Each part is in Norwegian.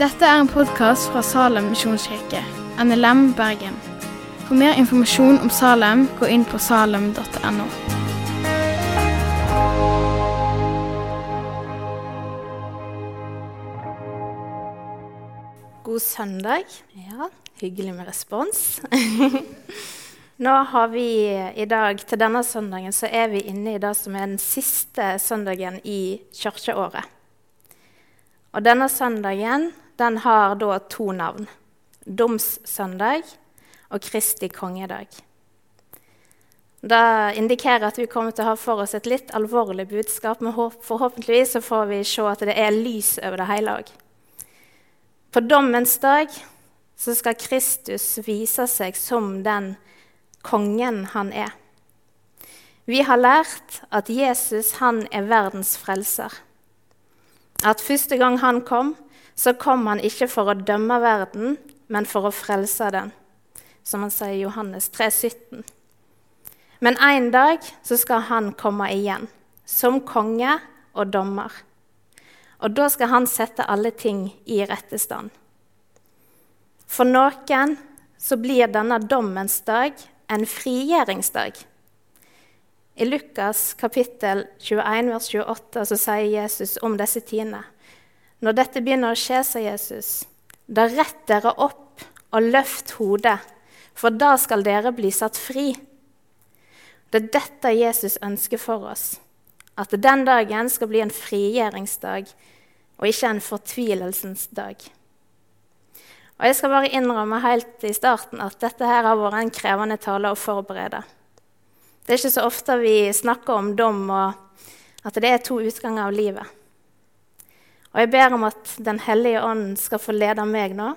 Dette er en podkast fra Salem misjonskirke, NLM Bergen. For mer informasjon om Salem, gå inn på salem.no. God søndag. Ja, hyggelig med respons. Nå har vi i dag, Til denne søndagen så er vi inne i det som er den siste søndagen i kirkeåret. Og denne søndagen den har da to navn. Domssøndag og Kristi kongedag. Det indikerer at vi kommer til å ha for oss et litt alvorlig budskap, men forhåpentligvis så får vi se at det er lys over det hele òg. På dommens dag så skal Kristus vise seg som den kongen han er. Vi har lært at Jesus han er verdens frelser. At første gang han kom, så kom han ikke for å dømme verden, men for å frelse den, som han sier i Johannes 3, 17. Men en dag så skal han komme igjen, som konge og dommer. Og da skal han sette alle ting i rette stand. For noen så blir denne dommens dag en frigjøringsdag. I Lukas kapittel 21, vers 28 så sier Jesus om disse tidene når dette begynner å skje, sa Jesus, da rett dere opp og løft hodet, for da skal dere bli satt fri. Det er dette Jesus ønsker for oss, at den dagen skal bli en frigjøringsdag og ikke en fortvilelsens dag. Og Jeg skal bare innrømme helt i starten at dette her har vært en krevende tale å forberede. Det er ikke så ofte vi snakker om dom og at det er to utganger av livet. Og jeg ber om at Den hellige ånd skal få lede meg nå,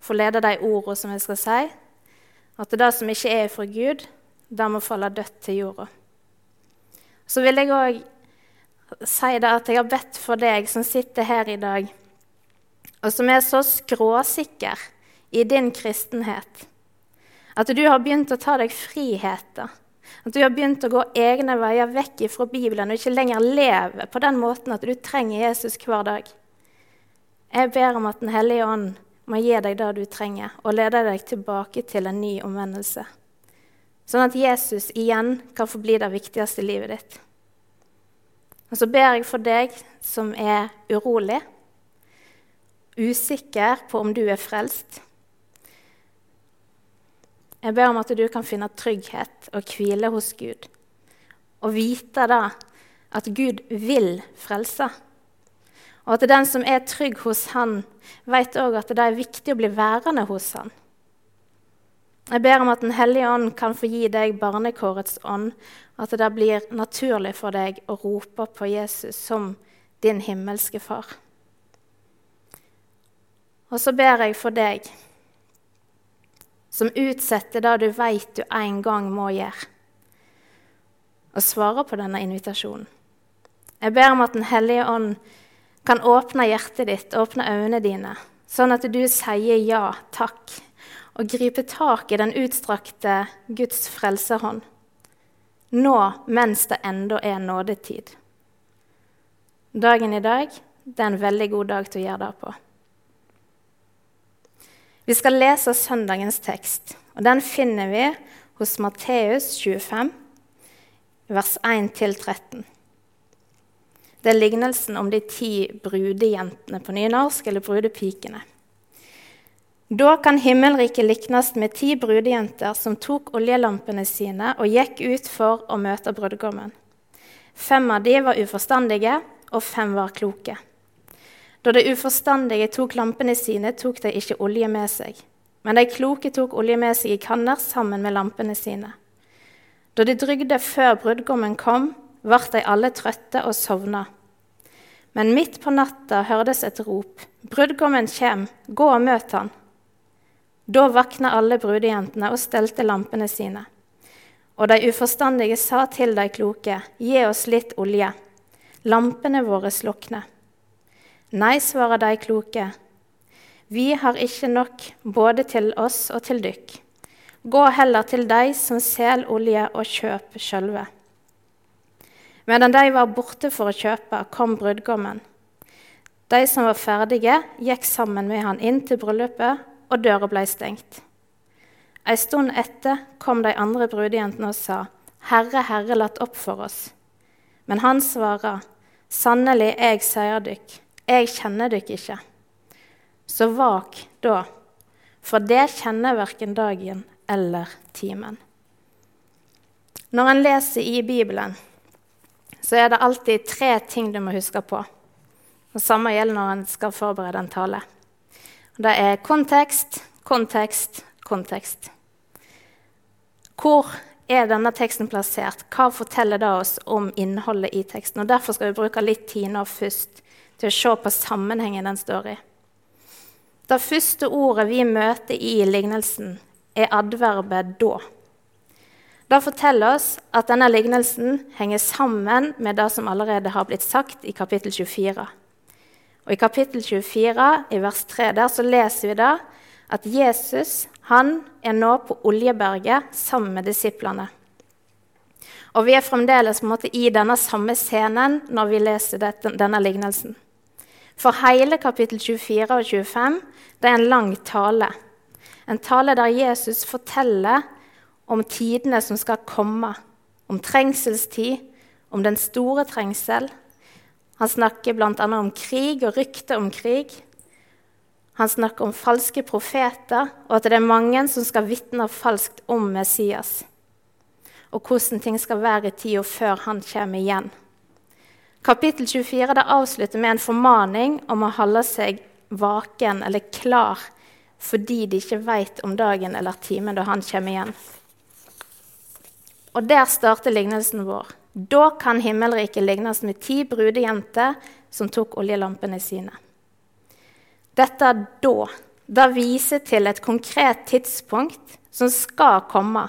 få lede de ordene som jeg skal si. At det som ikke er fra Gud, det må falle dødt til jorda. Så vil jeg òg si det at jeg har bedt for deg som sitter her i dag, og som er så skråsikker i din kristenhet, at du har begynt å ta deg friheter at du har begynt å gå egne veier vekk fra Bibelen og ikke lenger leve på den måten at du trenger Jesus hver dag. Jeg ber om at Den hellige ånd må gi deg det du trenger, og lede deg tilbake til en ny omvendelse. Sånn at Jesus igjen kan få bli det viktigste i livet ditt. Og så ber jeg for deg som er urolig, usikker på om du er frelst. Jeg ber om at du kan finne trygghet og hvile hos Gud. Og vite da at Gud vil frelse. Og at den som er trygg hos Han, vet òg at det er viktig å bli værende hos Han. Jeg ber om at Den hellige ånd kan få gi deg barnekårets ånd, at det blir naturlig for deg å rope på Jesus som din himmelske far. Og så ber jeg for deg som utsetter det du veit du en gang må gjøre, og svarer på denne invitasjonen. Jeg ber om at Den hellige ånd kan åpne hjertet ditt, åpne øynene dine, sånn at du sier ja, takk, og griper tak i den utstrakte Guds frelsehånd. Nå mens det ennå er nådetid. Dagen i dag det er en veldig god dag til å gjøre det på. Vi skal lese søndagens tekst, og den finner vi hos Matteus 25, vers 1-13. Det er lignelsen om de ti brudejentene på nynorsk, eller brudepikene. Da kan himmelriket liknes med ti brudejenter som tok oljelampene sine og gikk ut for å møte brudgommen. Fem av de var uforstandige, og fem var kloke. Da de uforstandige tok lampene sine, tok de ikke olje med seg. Men de kloke tok olje med seg i kanner sammen med lampene sine. Da de drygde før brudgommen kom, ble de alle trøtte og sovna. Men midt på natta hørtes et rop. Brudgommen kjem, gå og møt han. Da våkna alle brudejentene og stelte lampene sine. Og de uforstandige sa til de kloke, gi oss litt olje. Lampene våre slukner. Nei, svarer de kloke. Vi har ikke nok både til oss og til dykk. Gå heller til de som selger olje, og kjøp sjølve. Medan de var borte for å kjøpe, kom brudgommen. De som var ferdige, gikk sammen med han inn til bryllupet, og døra ble stengt. Ei stund etter kom de andre brudejentene og sa, Herre, Herre, latt opp for oss. Men han svarer, Sannelig, jeg sier dykk, jeg kjenner dykk ikke. Så vak da, for det kjenner verken dagen eller timen. Når en leser i Bibelen, så er det alltid tre ting du må huske på. Det samme gjelder når en skal forberede en tale. Det er kontekst, kontekst, kontekst. Hvor er denne teksten plassert? Hva forteller det oss om innholdet i teksten? Og Derfor skal vi bruke litt tid nå først til å se på sammenhengen den står i. Det første ordet vi møter i lignelsen, er adverbet 'da'. Det forteller oss at denne lignelsen henger sammen med det som allerede har blitt sagt i kapittel 24. Og I kapittel 24, i vers 3, der så leser vi da at Jesus han er nå på Oljeberget sammen med disiplene. Og Vi er fremdeles måte, i denne samme scenen når vi leser dette, denne lignelsen. For hele kapittel 24 og 25 det er en lang tale. En tale der Jesus forteller om tidene som skal komme, om trengselstid, om den store trengsel. Han snakker bl.a. om krig og rykter om krig. Han snakker om falske profeter, og at det er mange som skal vitne falskt om Messias. Og hvordan ting skal være i tida før han kommer igjen. Kapittel 24 det avslutter med en formaning om å holde seg vaken eller klar fordi de ikke vet om dagen eller timen da han kommer igjen. Og der starter lignelsen vår. Da kan himmelriket lignes med ti brudejenter som tok oljelampene sine. Dette da det viser til et konkret tidspunkt som skal komme.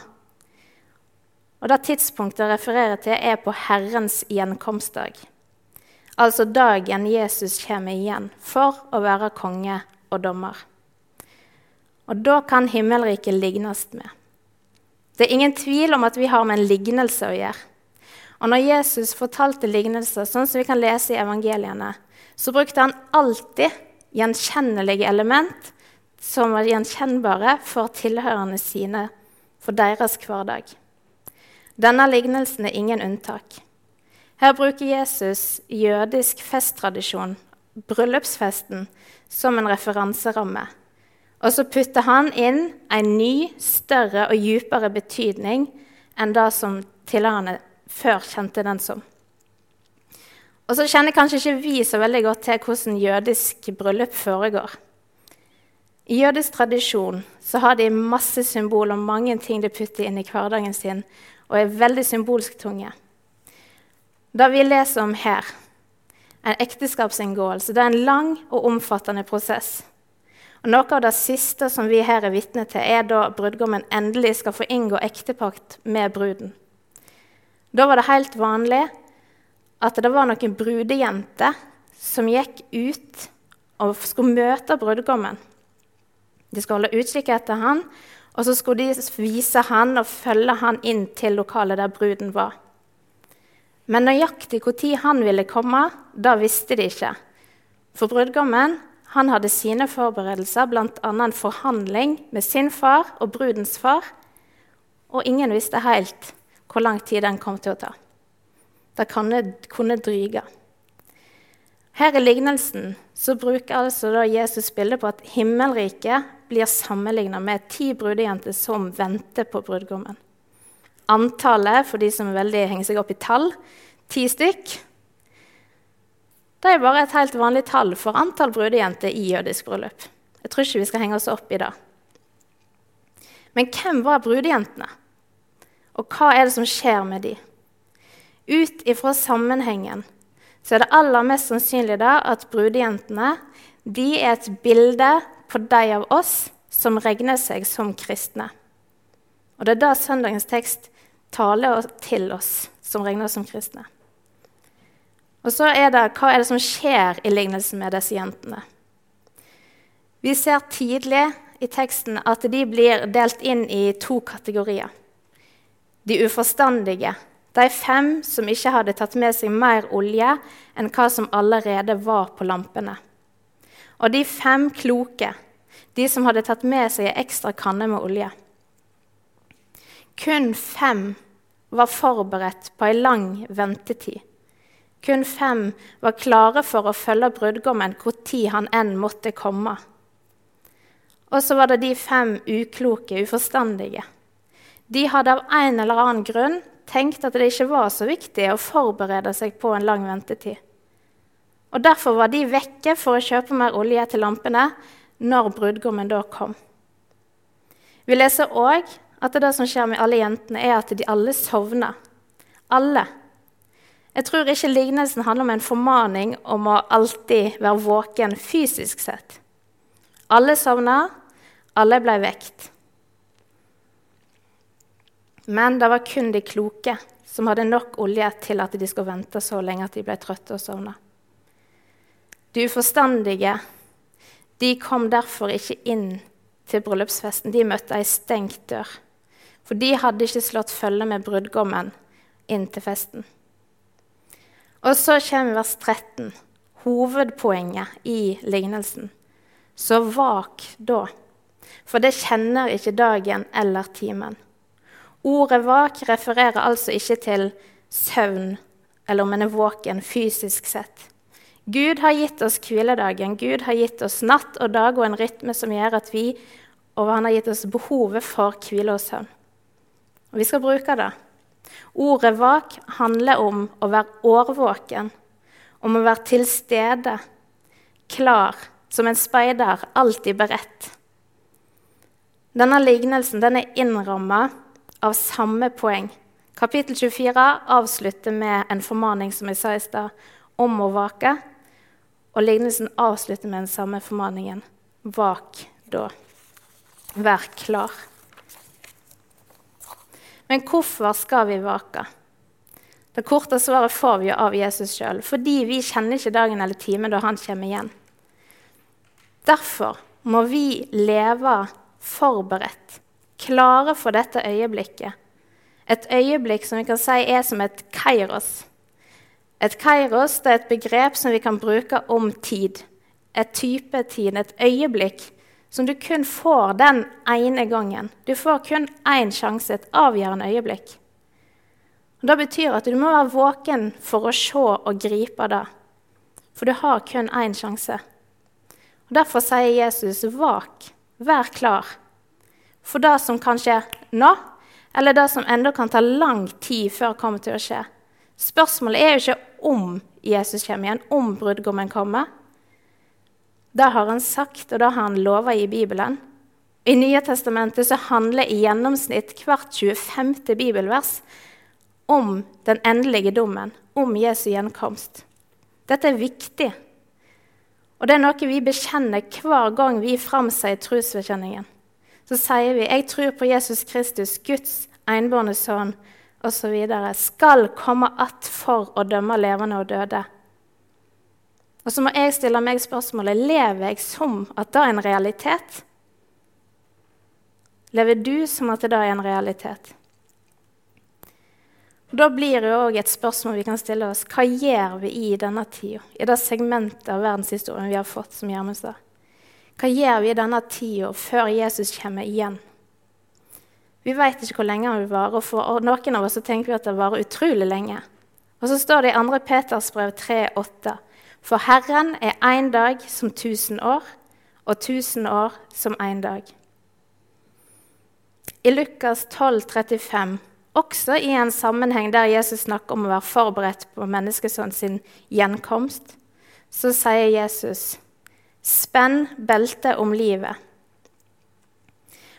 Og Det tidspunktet jeg refererer til, er på Herrens gjenkomstdag. Altså dagen Jesus kommer igjen for å være konge og dommer. Og da kan himmelriket lignes med. Det er ingen tvil om at vi har med en lignelse å gjøre. Og når Jesus fortalte lignelser, sånn som vi kan lese i evangeliene, så brukte han alltid gjenkjennelige element som var gjenkjennbare for tilhørende sine, for deres hverdag. Denne lignelsen er ingen unntak. Her bruker Jesus jødisk festtradisjon, bryllupsfesten, som en referanseramme og så putter han inn en ny, større og dypere betydning enn det som tilhørende før kjente den som. Og så kjenner kanskje ikke vi så veldig godt til hvordan jødisk bryllup foregår. I jødisk tradisjon så har de masse symbol og mange ting de putter inn i hverdagen sin, og er veldig symbolsk tunge. Det vi leser om her, en ekteskapsinngåelse, det er en lang og omfattende prosess. Og Noe av det siste som vi her er vitne til, er da brudgommen endelig skal få inngå ektepakt med bruden. Da var det helt vanlig at det var noen brudejenter som gikk ut og skulle møte brudgommen. De skulle holde utkikk etter han, og så skulle de vise han og følge han inn til lokalet der bruden var. Men nøyaktig når han ville komme, da visste de ikke. For brudgommen han hadde sine forberedelser, bl.a. en forhandling med sin far og brudens far. Og ingen visste helt hvor lang tid den kom til å ta. Det kunne, dryge. Her i lignelsen så bruker altså Jesus bildet på at himmelriket blir sammenligna med ti brudejenter som venter på brudgommen. Antallet, for de som veldig henger seg opp i tall, ti stykk. Det er bare et helt vanlig tall for antall brudejenter i jødisk bryllup. Jeg tror ikke vi skal henge oss opp i det. Men hvem var brudejentene? Og hva er det som skjer med de? Ut ifra sammenhengen så er det aller mest sannsynlig da at brudejentene de er et bilde på de av oss som regner seg som kristne. Og det er da søndagens tekst taler til oss som regner som kristne. Og så er det hva er det som skjer i lignelsen med disse jentene. Vi ser tidlig i teksten at de blir delt inn i to kategorier. De uforstandige, de fem som ikke hadde tatt med seg mer olje enn hva som allerede var på lampene. Og de fem kloke, de som hadde tatt med seg ei ekstra kanne med olje. Kun fem var forberedt på ei lang ventetid. Kun fem var klare for å følge brudgommen hvor tid han enn måtte komme. Og så var det de fem ukloke, uforstandige. De hadde av en eller annen grunn tenkt at det ikke var så viktig å forberede seg på en lang ventetid. Og Derfor var de vekke for å kjøpe mer olje til lampene når brudgommen da kom. Vi leser òg at det som skjer med alle jentene, er at de alle sovner. Alle. Jeg tror ikke lignelsen handler om en formaning om å alltid være våken fysisk sett. Alle sovna, alle ble vekt. Men det var kun de kloke som hadde nok olje til at de skulle vente så lenge at de ble trøtte og sovna. De uforstandige de kom derfor ikke inn til bryllupsfesten. De møtte ei stengt dør. For de hadde ikke slått følge med brudgommen inn til festen. Og så kommer vers 13, hovedpoenget i lignelsen. Så vak da, for det kjenner ikke dagen eller timen. Ordet vak refererer altså ikke til søvn eller om en er våken fysisk sett. Gud har gitt oss hviledagen, Gud har gitt oss natt og dag og en rytme som gjør at vi Og han har gitt oss behovet for hvile og søvn. Og vi skal bruke det. Ordet vak handler om å være årvåken, om å være til stede, klar, som en speider, alltid beredt. Denne lignelsen den er innramma av samme poeng. Kapittel 24 avslutter med en formaning som jeg sa i stad, om å vake. Og lignelsen avslutter med den samme formaningen. Vak da. Vær klar. Men hvorfor skal vi vake? Det korte svaret får vi av Jesus sjøl, fordi vi kjenner ikke dagen eller timen da han kommer igjen. Derfor må vi leve forberedt, klare for dette øyeblikket. Et øyeblikk som vi kan si er som et kairos. Et kairos er et begrep som vi kan bruke om tid. Et type tid, et øyeblikk som du kun får den ene gangen. Du får kun én sjanse, et avgjørende øyeblikk. Og Det betyr at du må være våken for å se og gripe det. For du har kun én sjanse. Og Derfor sier Jesus, 'Vak, vær klar' for det som kan skje nå, eller det som enda kan ta lang tid før det kommer til å skje. Spørsmålet er jo ikke om Jesus kommer igjen, om brudgommen kommer. Det har han sagt, og det har han lova i Bibelen. I Nye testamentet så handler i gjennomsnitt hvert 25. bibelvers om den endelige dommen, om Jesu gjenkomst. Dette er viktig, og det er noe vi bekjenner hver gang vi framsier trosbekjenningen. Så sier vi 'Jeg tror på Jesus Kristus, Guds enbårne sønn' osv. skal komme att for å dømme levende og døde. Og så må jeg stille meg spørsmålet lever jeg som at det er en realitet. Lever du som at det er en realitet? Da blir det òg et spørsmål vi kan stille oss. Hva gjør vi i denne tida? I det segmentet av verdenshistorien vi har fått, som Gjermund sa. Hva gjør vi i denne tida før Jesus kommer igjen? Vi vet ikke hvor lenge han vil vare, og noen av oss tenker vi at det varer utrolig lenge. Og så står det i 2. Peters brev 3,8.: for Herren er én dag som tusen år, og tusen år som én dag. I Lukas 12, 35, også i en sammenheng der Jesus snakker om å være forberedt på menneskesønnen sin gjenkomst, så sier Jesus, 'Spenn beltet om livet'.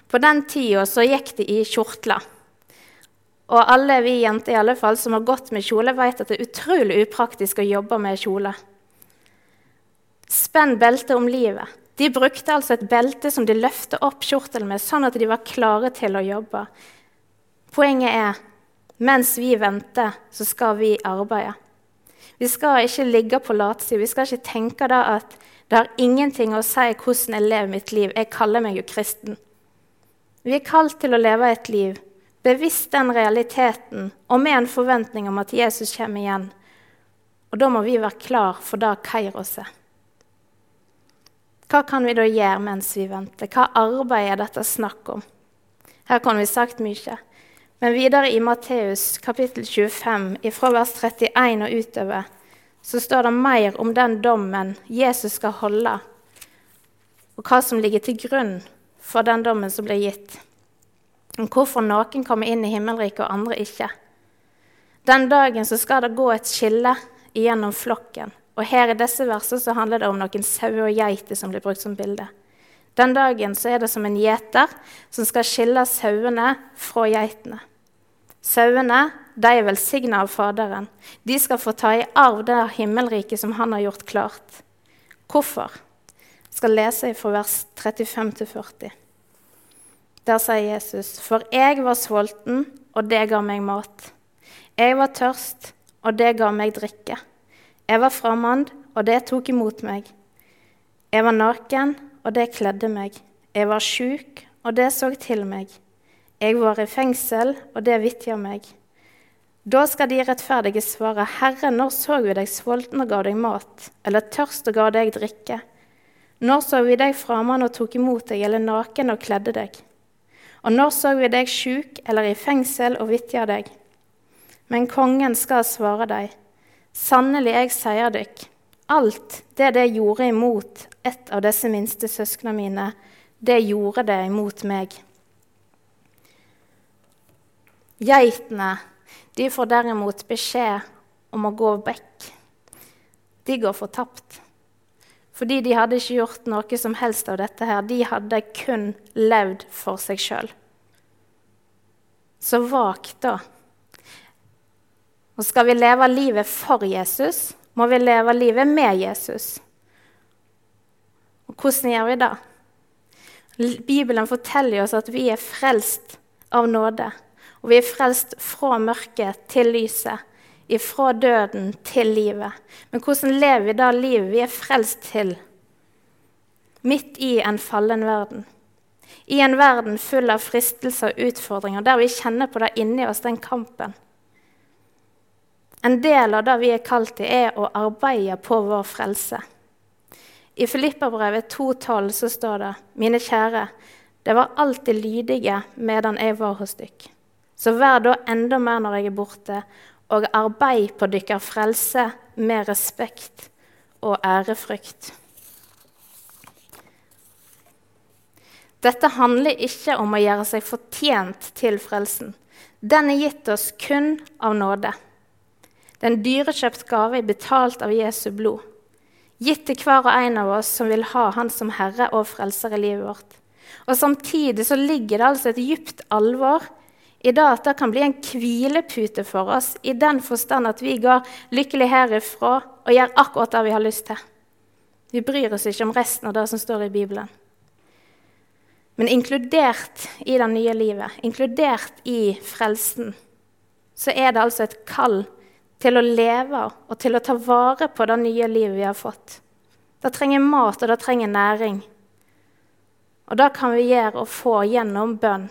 På den tida så gikk de i kjortler. Og alle vi jenter i alle fall, som har gått med kjole, vet at det er utrolig upraktisk å jobbe med kjole. Spenn beltet om livet. De brukte altså et belte som de løftet opp kjortelen med, sånn at de var klare til å jobbe. Poenget er mens vi venter, så skal vi arbeide. Vi skal ikke ligge på latsida. Vi skal ikke tenke da at det har ingenting å si hvordan jeg lever mitt liv. Jeg kaller meg jo kristen. Vi er kalt til å leve et liv bevisst den realiteten og med en forventning om at Jesus kommer igjen. Og da må vi være klar for det Kairos er. Hva kan vi da gjøre mens vi venter? Hva arbeid er dette snakk om? Her kunne vi sagt mye. Men videre i Matteus kapittel 25, ifra vers 31 og utover, så står det mer om den dommen Jesus skal holde, og hva som ligger til grunn for den dommen som blir gitt. Om hvorfor noen kommer inn i himmelriket og andre ikke. Den dagen så skal det gå et skille igjennom flokken. Og her i disse versene så handler det om noen sauer og geiter som blir brukt som bilde. Den dagen så er det som en gjeter som skal skille sauene fra geitene. Sauene de er velsigna av Faderen. De skal få ta i arv det himmelriket som han har gjort klart. Hvorfor? Jeg skal lese fra vers 35-40. Der sier Jesus.: For jeg var sulten, og det ga meg mat. Jeg var tørst, og det ga meg drikke. Jeg var fremmed, og det tok imot meg. Jeg var naken, og det kledde meg. Jeg var sjuk, og det så til meg. Jeg var i fengsel, og det vitja meg. Da skal de rettferdige svare, Herre, når så vi deg sulten og ga deg mat, eller tørst og ga deg drikke? Når så vi deg fremmed og tok imot deg, eller naken og kledde deg? Og når så vi deg sjuk eller i fengsel og vitja deg? Men kongen skal svare deg, Sannelig, jeg sier dykk, alt det det gjorde imot et av disse minste søsknene mine, det gjorde det imot meg. Geitene de får derimot beskjed om å gå vekk. De går fortapt. Fordi de hadde ikke gjort noe som helst av dette her. De hadde kun levd for seg sjøl. Så vak, da. Og skal vi leve livet for Jesus, må vi leve livet med Jesus. Og hvordan gjør vi det? Bibelen forteller oss at vi er frelst av nåde. Og vi er frelst fra mørket til lyset, ifra døden til livet. Men hvordan lever vi da livet vi er frelst til, midt i en fallen verden? I en verden full av fristelser og utfordringer, der vi kjenner på det inni oss, den kampen. En del av det vi er kalt til, er å arbeide på vår frelse. I Filippabrevet 2,12 så står det.: Mine kjære, det var alltid lydige medan jeg var hos dykk. Så vær da enda mer når jeg er borte, og arbeid på dykker frelse med respekt og ærefrykt. Dette handler ikke om å gjøre seg fortjent til frelsen. Den er gitt oss kun av nåde. Den dyrekjøpt gave er betalt av Jesu blod, gitt til hver og en av oss som vil ha Han som Herre og Frelser i livet vårt. Og Samtidig så ligger det altså et dypt alvor i det at det kan bli en hvilepute for oss, i den forstand at vi går lykkelig herifra og gjør akkurat det vi har lyst til. Vi bryr oss ikke om resten av det som står i Bibelen. Men inkludert i det nye livet, inkludert i frelsen, så er det altså et kall til å leve og til å ta vare på det nye livet vi har fått. Det trenger mat, og det trenger næring. Og det kan vi gjøre og få gjennom bønn.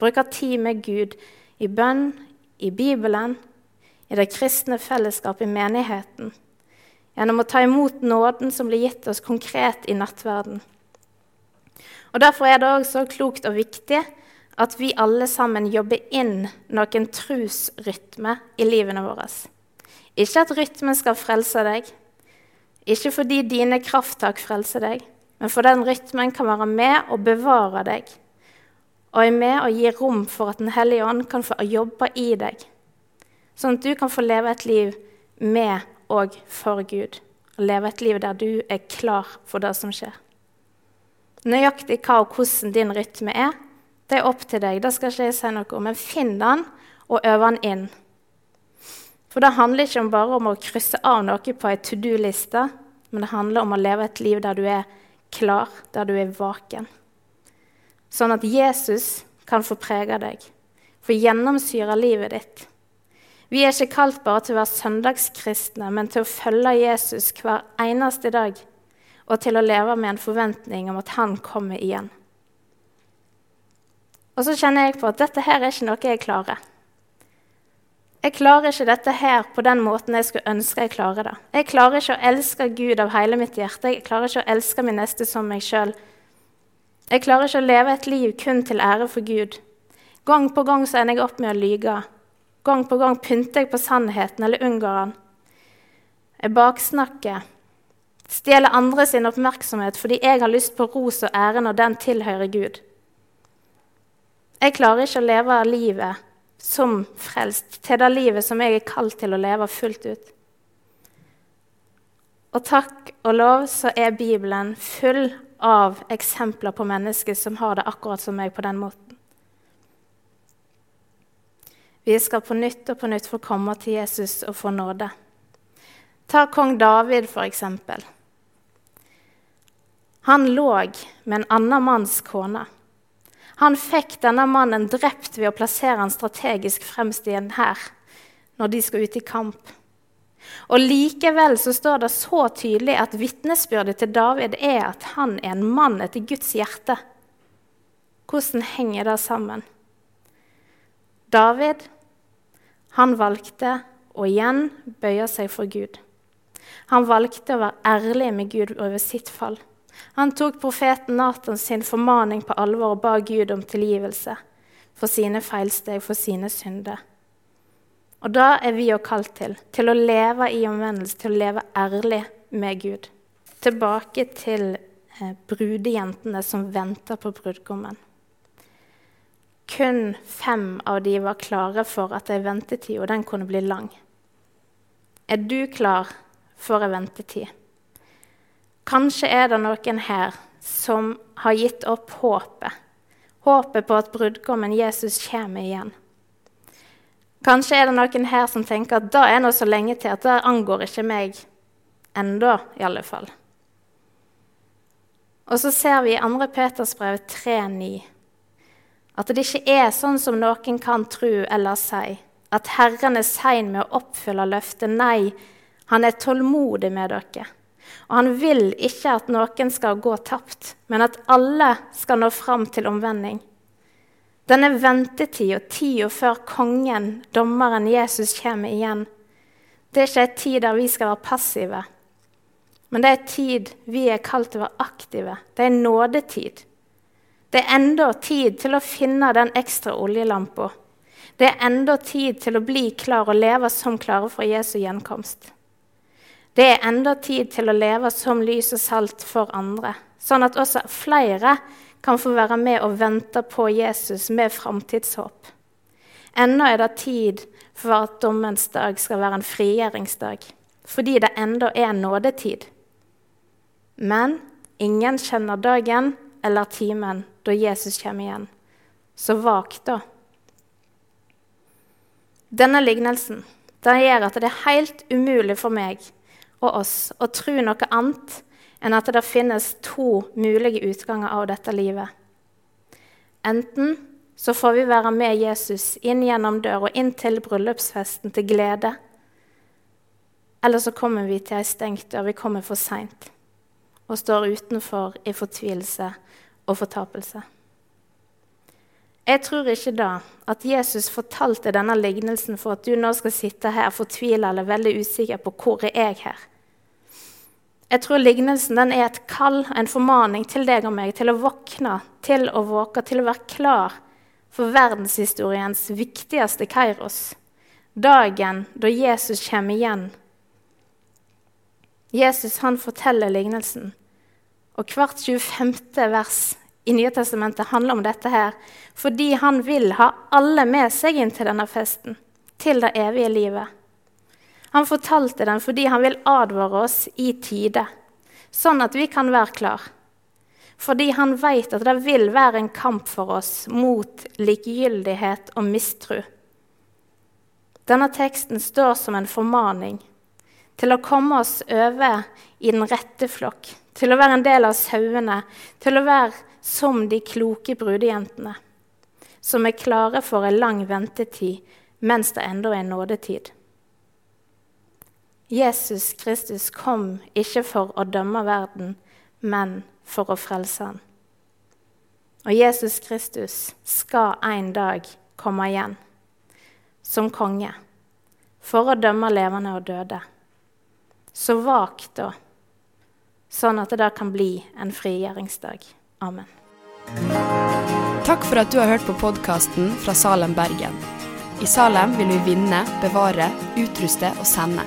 Bruke tid med Gud i bønn, i Bibelen, i det kristne fellesskapet, i menigheten. Gjennom å ta imot nåden som blir gitt oss konkret i nattverden. Og Derfor er det også så klokt og viktig at vi alle sammen jobber inn noen trusrytme i livene våre. Ikke at rytmen skal frelse deg, ikke fordi dine krafttak frelser deg, men for den rytmen kan være med og bevare deg, og er med og gir rom for at Den hellige ånd kan få jobbe i deg, sånn at du kan få leve et liv med og for Gud. Og leve et liv der du er klar for det som skjer. Nøyaktig hva og hvordan din rytme er, det er opp til deg. Det skal ikke jeg si noe om. Men finn den og øv den inn. For det handler ikke bare om å krysse av noe på ei to do-liste, men det handler om å leve et liv der du er klar, der du er vaken. Sånn at Jesus kan få prege deg, få gjennomsyre livet ditt. Vi er ikke kalt bare til å være søndagskristne, men til å følge Jesus hver eneste dag og til å leve med en forventning om at han kommer igjen. Og så kjenner jeg på at dette her er ikke noe jeg klarer. Jeg klarer ikke dette her på den måten jeg skulle ønske jeg klarer det. Jeg klarer ikke å elske Gud av hele mitt hjerte. Jeg klarer ikke å elske min neste som meg sjøl. Jeg klarer ikke å leve et liv kun til ære for Gud. Gang på gang så ender jeg opp med å lyge. Gang på gang pynter jeg på sannheten eller unngår den. Jeg baksnakker, stjeler andre sin oppmerksomhet fordi jeg har lyst på ros og ære når den tilhører Gud. Jeg klarer ikke å leve livet som frelst, til det livet som jeg er kalt til å leve fullt ut. Og takk og lov så er Bibelen full av eksempler på mennesker som har det akkurat som meg på den måten. Vi skal på nytt og på nytt få komme til Jesus og få nåde. Ta kong David, for eksempel. Han lå med en annen manns kone. Han fikk denne mannen drept ved å plassere han strategisk fremst i en hær når de skal ut i kamp. Og Likevel så står det så tydelig at vitnesbyrdet til David er at han er en mann etter Guds hjerte. Hvordan henger det sammen? David han valgte å igjen bøye seg for Gud. Han valgte å være ærlig med Gud over sitt fall. Han tok profeten Natans formaning på alvor og ba Gud om tilgivelse for sine feilsteg, for sine synder. Og da er vi jo kalt til til å leve i omvendelse, til å leve ærlig med Gud. Tilbake til eh, brudejentene som venter på brudgommen. Kun fem av de var klare for at ei ventetid, og den kunne bli lang. Er du klar for ei ventetid? Kanskje er det noen her som har gitt opp håpet. Håpet på at brudgommen Jesus kommer igjen. Kanskje er det noen her som tenker at det er nå så lenge til at det angår ikke meg ennå, i alle fall. Og så ser vi i 2. Peters brev 3,9 at det ikke er sånn som noen kan tro eller si, at Herren er sein med å oppfylle løftet. Nei, han er tålmodig med dere og han vil ikke at noen skal gå tapt, men at alle skal nå fram til omvending. Denne ventetida, tida før kongen, dommeren Jesus, kommer igjen, det er ikke en tid der vi skal være passive. Men det er tid vi er kalt til å være aktive. Det er nådetid. Det er enda tid til å finne den ekstra oljelampa. Det er enda tid til å bli klar og leve som klare for Jesu gjenkomst. Det er enda tid til å leve som lys og salt for andre, sånn at også flere kan få være med og vente på Jesus med framtidshåp. Ennå er det tid for at dommens dag skal være en frigjøringsdag, fordi det ennå er nådetid. Men ingen kjenner dagen eller timen da Jesus kommer igjen. Så vak da. Denne lignelsen den gjør at det er helt umulig for meg og oss å tro noe annet enn at det finnes to mulige utganger av dette livet. Enten så får vi være med Jesus inn gjennom døra, inn til bryllupsfesten til glede. Eller så kommer vi til ei stengt dør. Vi kommer for seint og står utenfor i fortvilelse og fortapelse. Jeg tror ikke da at Jesus fortalte denne lignelsen for at du nå skal sitte her fortvila eller veldig usikker på hvor er jeg her. Jeg tror lignelsen er et kall, en formaning til deg og meg til å våkne, til å våke, til å være klar for verdenshistoriens viktigste kairos. Dagen da Jesus kommer igjen. Jesus han forteller lignelsen, og hvert 25. vers i Nye Testamentet handler om dette her, fordi han vil ha alle med seg inn til denne festen, til det evige livet. Han fortalte den fordi han vil advare oss i tide, sånn at vi kan være klar. Fordi han vet at det vil være en kamp for oss mot likegyldighet og mistro. Denne teksten står som en formaning til å komme oss over i den rette flokk, til å være en del av sauene, til å være som de kloke brudejentene, som er klare for en lang ventetid mens det ennå er nådetid. Jesus Kristus kom ikke for å dømme verden, men for å frelse den. Og Jesus Kristus skal en dag komme igjen som konge for å dømme levende og døde. Så vak da, sånn at det da kan bli en frigjøringsdag. Amen. Takk for at du har hørt på podkasten fra Salem, Bergen. I Salem vil vi vinne, bevare, utruste og sende,